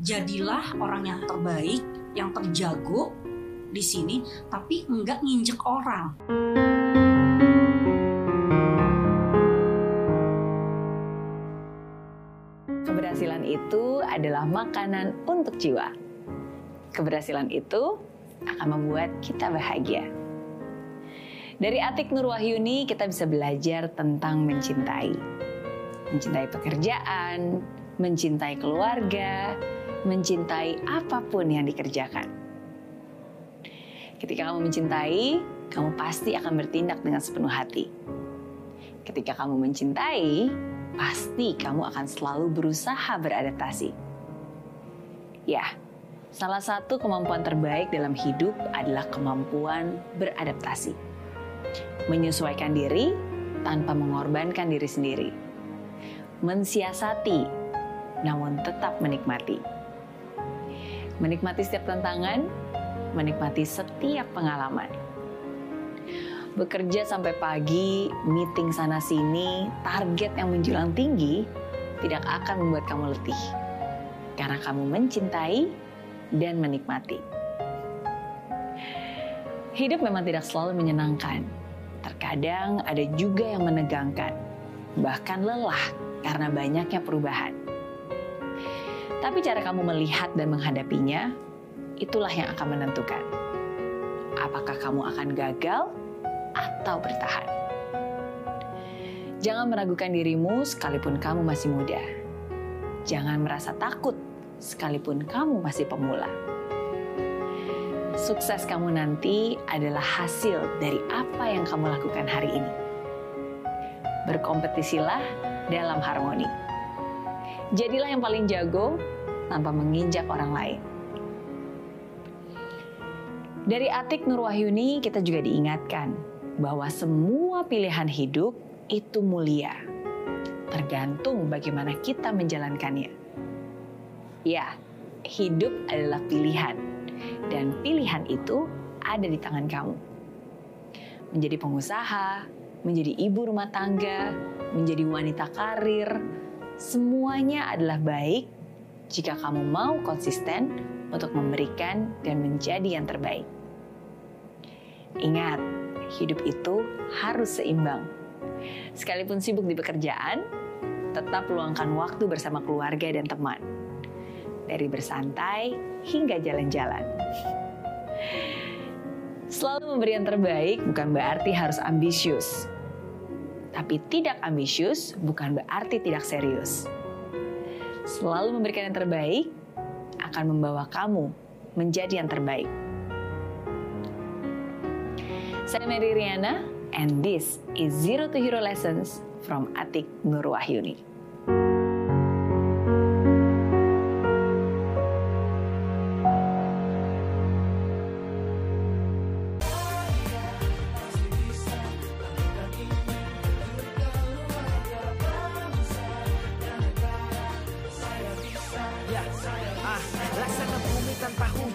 jadilah orang yang terbaik, yang terjago di sini, tapi enggak nginjek orang. Keberhasilan itu adalah makanan untuk jiwa. Keberhasilan itu akan membuat kita bahagia. Dari Atik Nur Wahyuni kita bisa belajar tentang mencintai. Mencintai pekerjaan, mencintai keluarga, mencintai apa pun yang dikerjakan. Ketika kamu mencintai, kamu pasti akan bertindak dengan sepenuh hati. Ketika kamu mencintai, pasti kamu akan selalu berusaha beradaptasi. Ya, salah satu kemampuan terbaik dalam hidup adalah kemampuan beradaptasi. Menyesuaikan diri tanpa mengorbankan diri sendiri. Mensiasati, namun tetap menikmati. Menikmati setiap tantangan, menikmati setiap pengalaman bekerja sampai pagi, meeting sana-sini, target yang menjulang tinggi, tidak akan membuat kamu letih. Karena kamu mencintai dan menikmati. Hidup memang tidak selalu menyenangkan. Terkadang ada juga yang menegangkan, bahkan lelah karena banyaknya perubahan. Tapi cara kamu melihat dan menghadapinya, itulah yang akan menentukan. Apakah kamu akan gagal atau bertahan. Jangan meragukan dirimu sekalipun kamu masih muda. Jangan merasa takut sekalipun kamu masih pemula. Sukses kamu nanti adalah hasil dari apa yang kamu lakukan hari ini. Berkompetisilah dalam harmoni. Jadilah yang paling jago tanpa menginjak orang lain. Dari Atik Nur Wahyuni kita juga diingatkan bahwa semua pilihan hidup itu mulia, tergantung bagaimana kita menjalankannya. Ya, hidup adalah pilihan, dan pilihan itu ada di tangan kamu. Menjadi pengusaha, menjadi ibu rumah tangga, menjadi wanita karir, semuanya adalah baik jika kamu mau konsisten untuk memberikan dan menjadi yang terbaik. Ingat, hidup itu harus seimbang. Sekalipun sibuk di pekerjaan, tetap luangkan waktu bersama keluarga dan teman. Dari bersantai hingga jalan-jalan. Selalu memberi yang terbaik bukan berarti harus ambisius. Tapi tidak ambisius bukan berarti tidak serius. Selalu memberikan yang terbaik akan membawa kamu menjadi yang terbaik. Saya Mary Riana, and this is Zero to Hero Lessons from Atik Nur Wahyuni.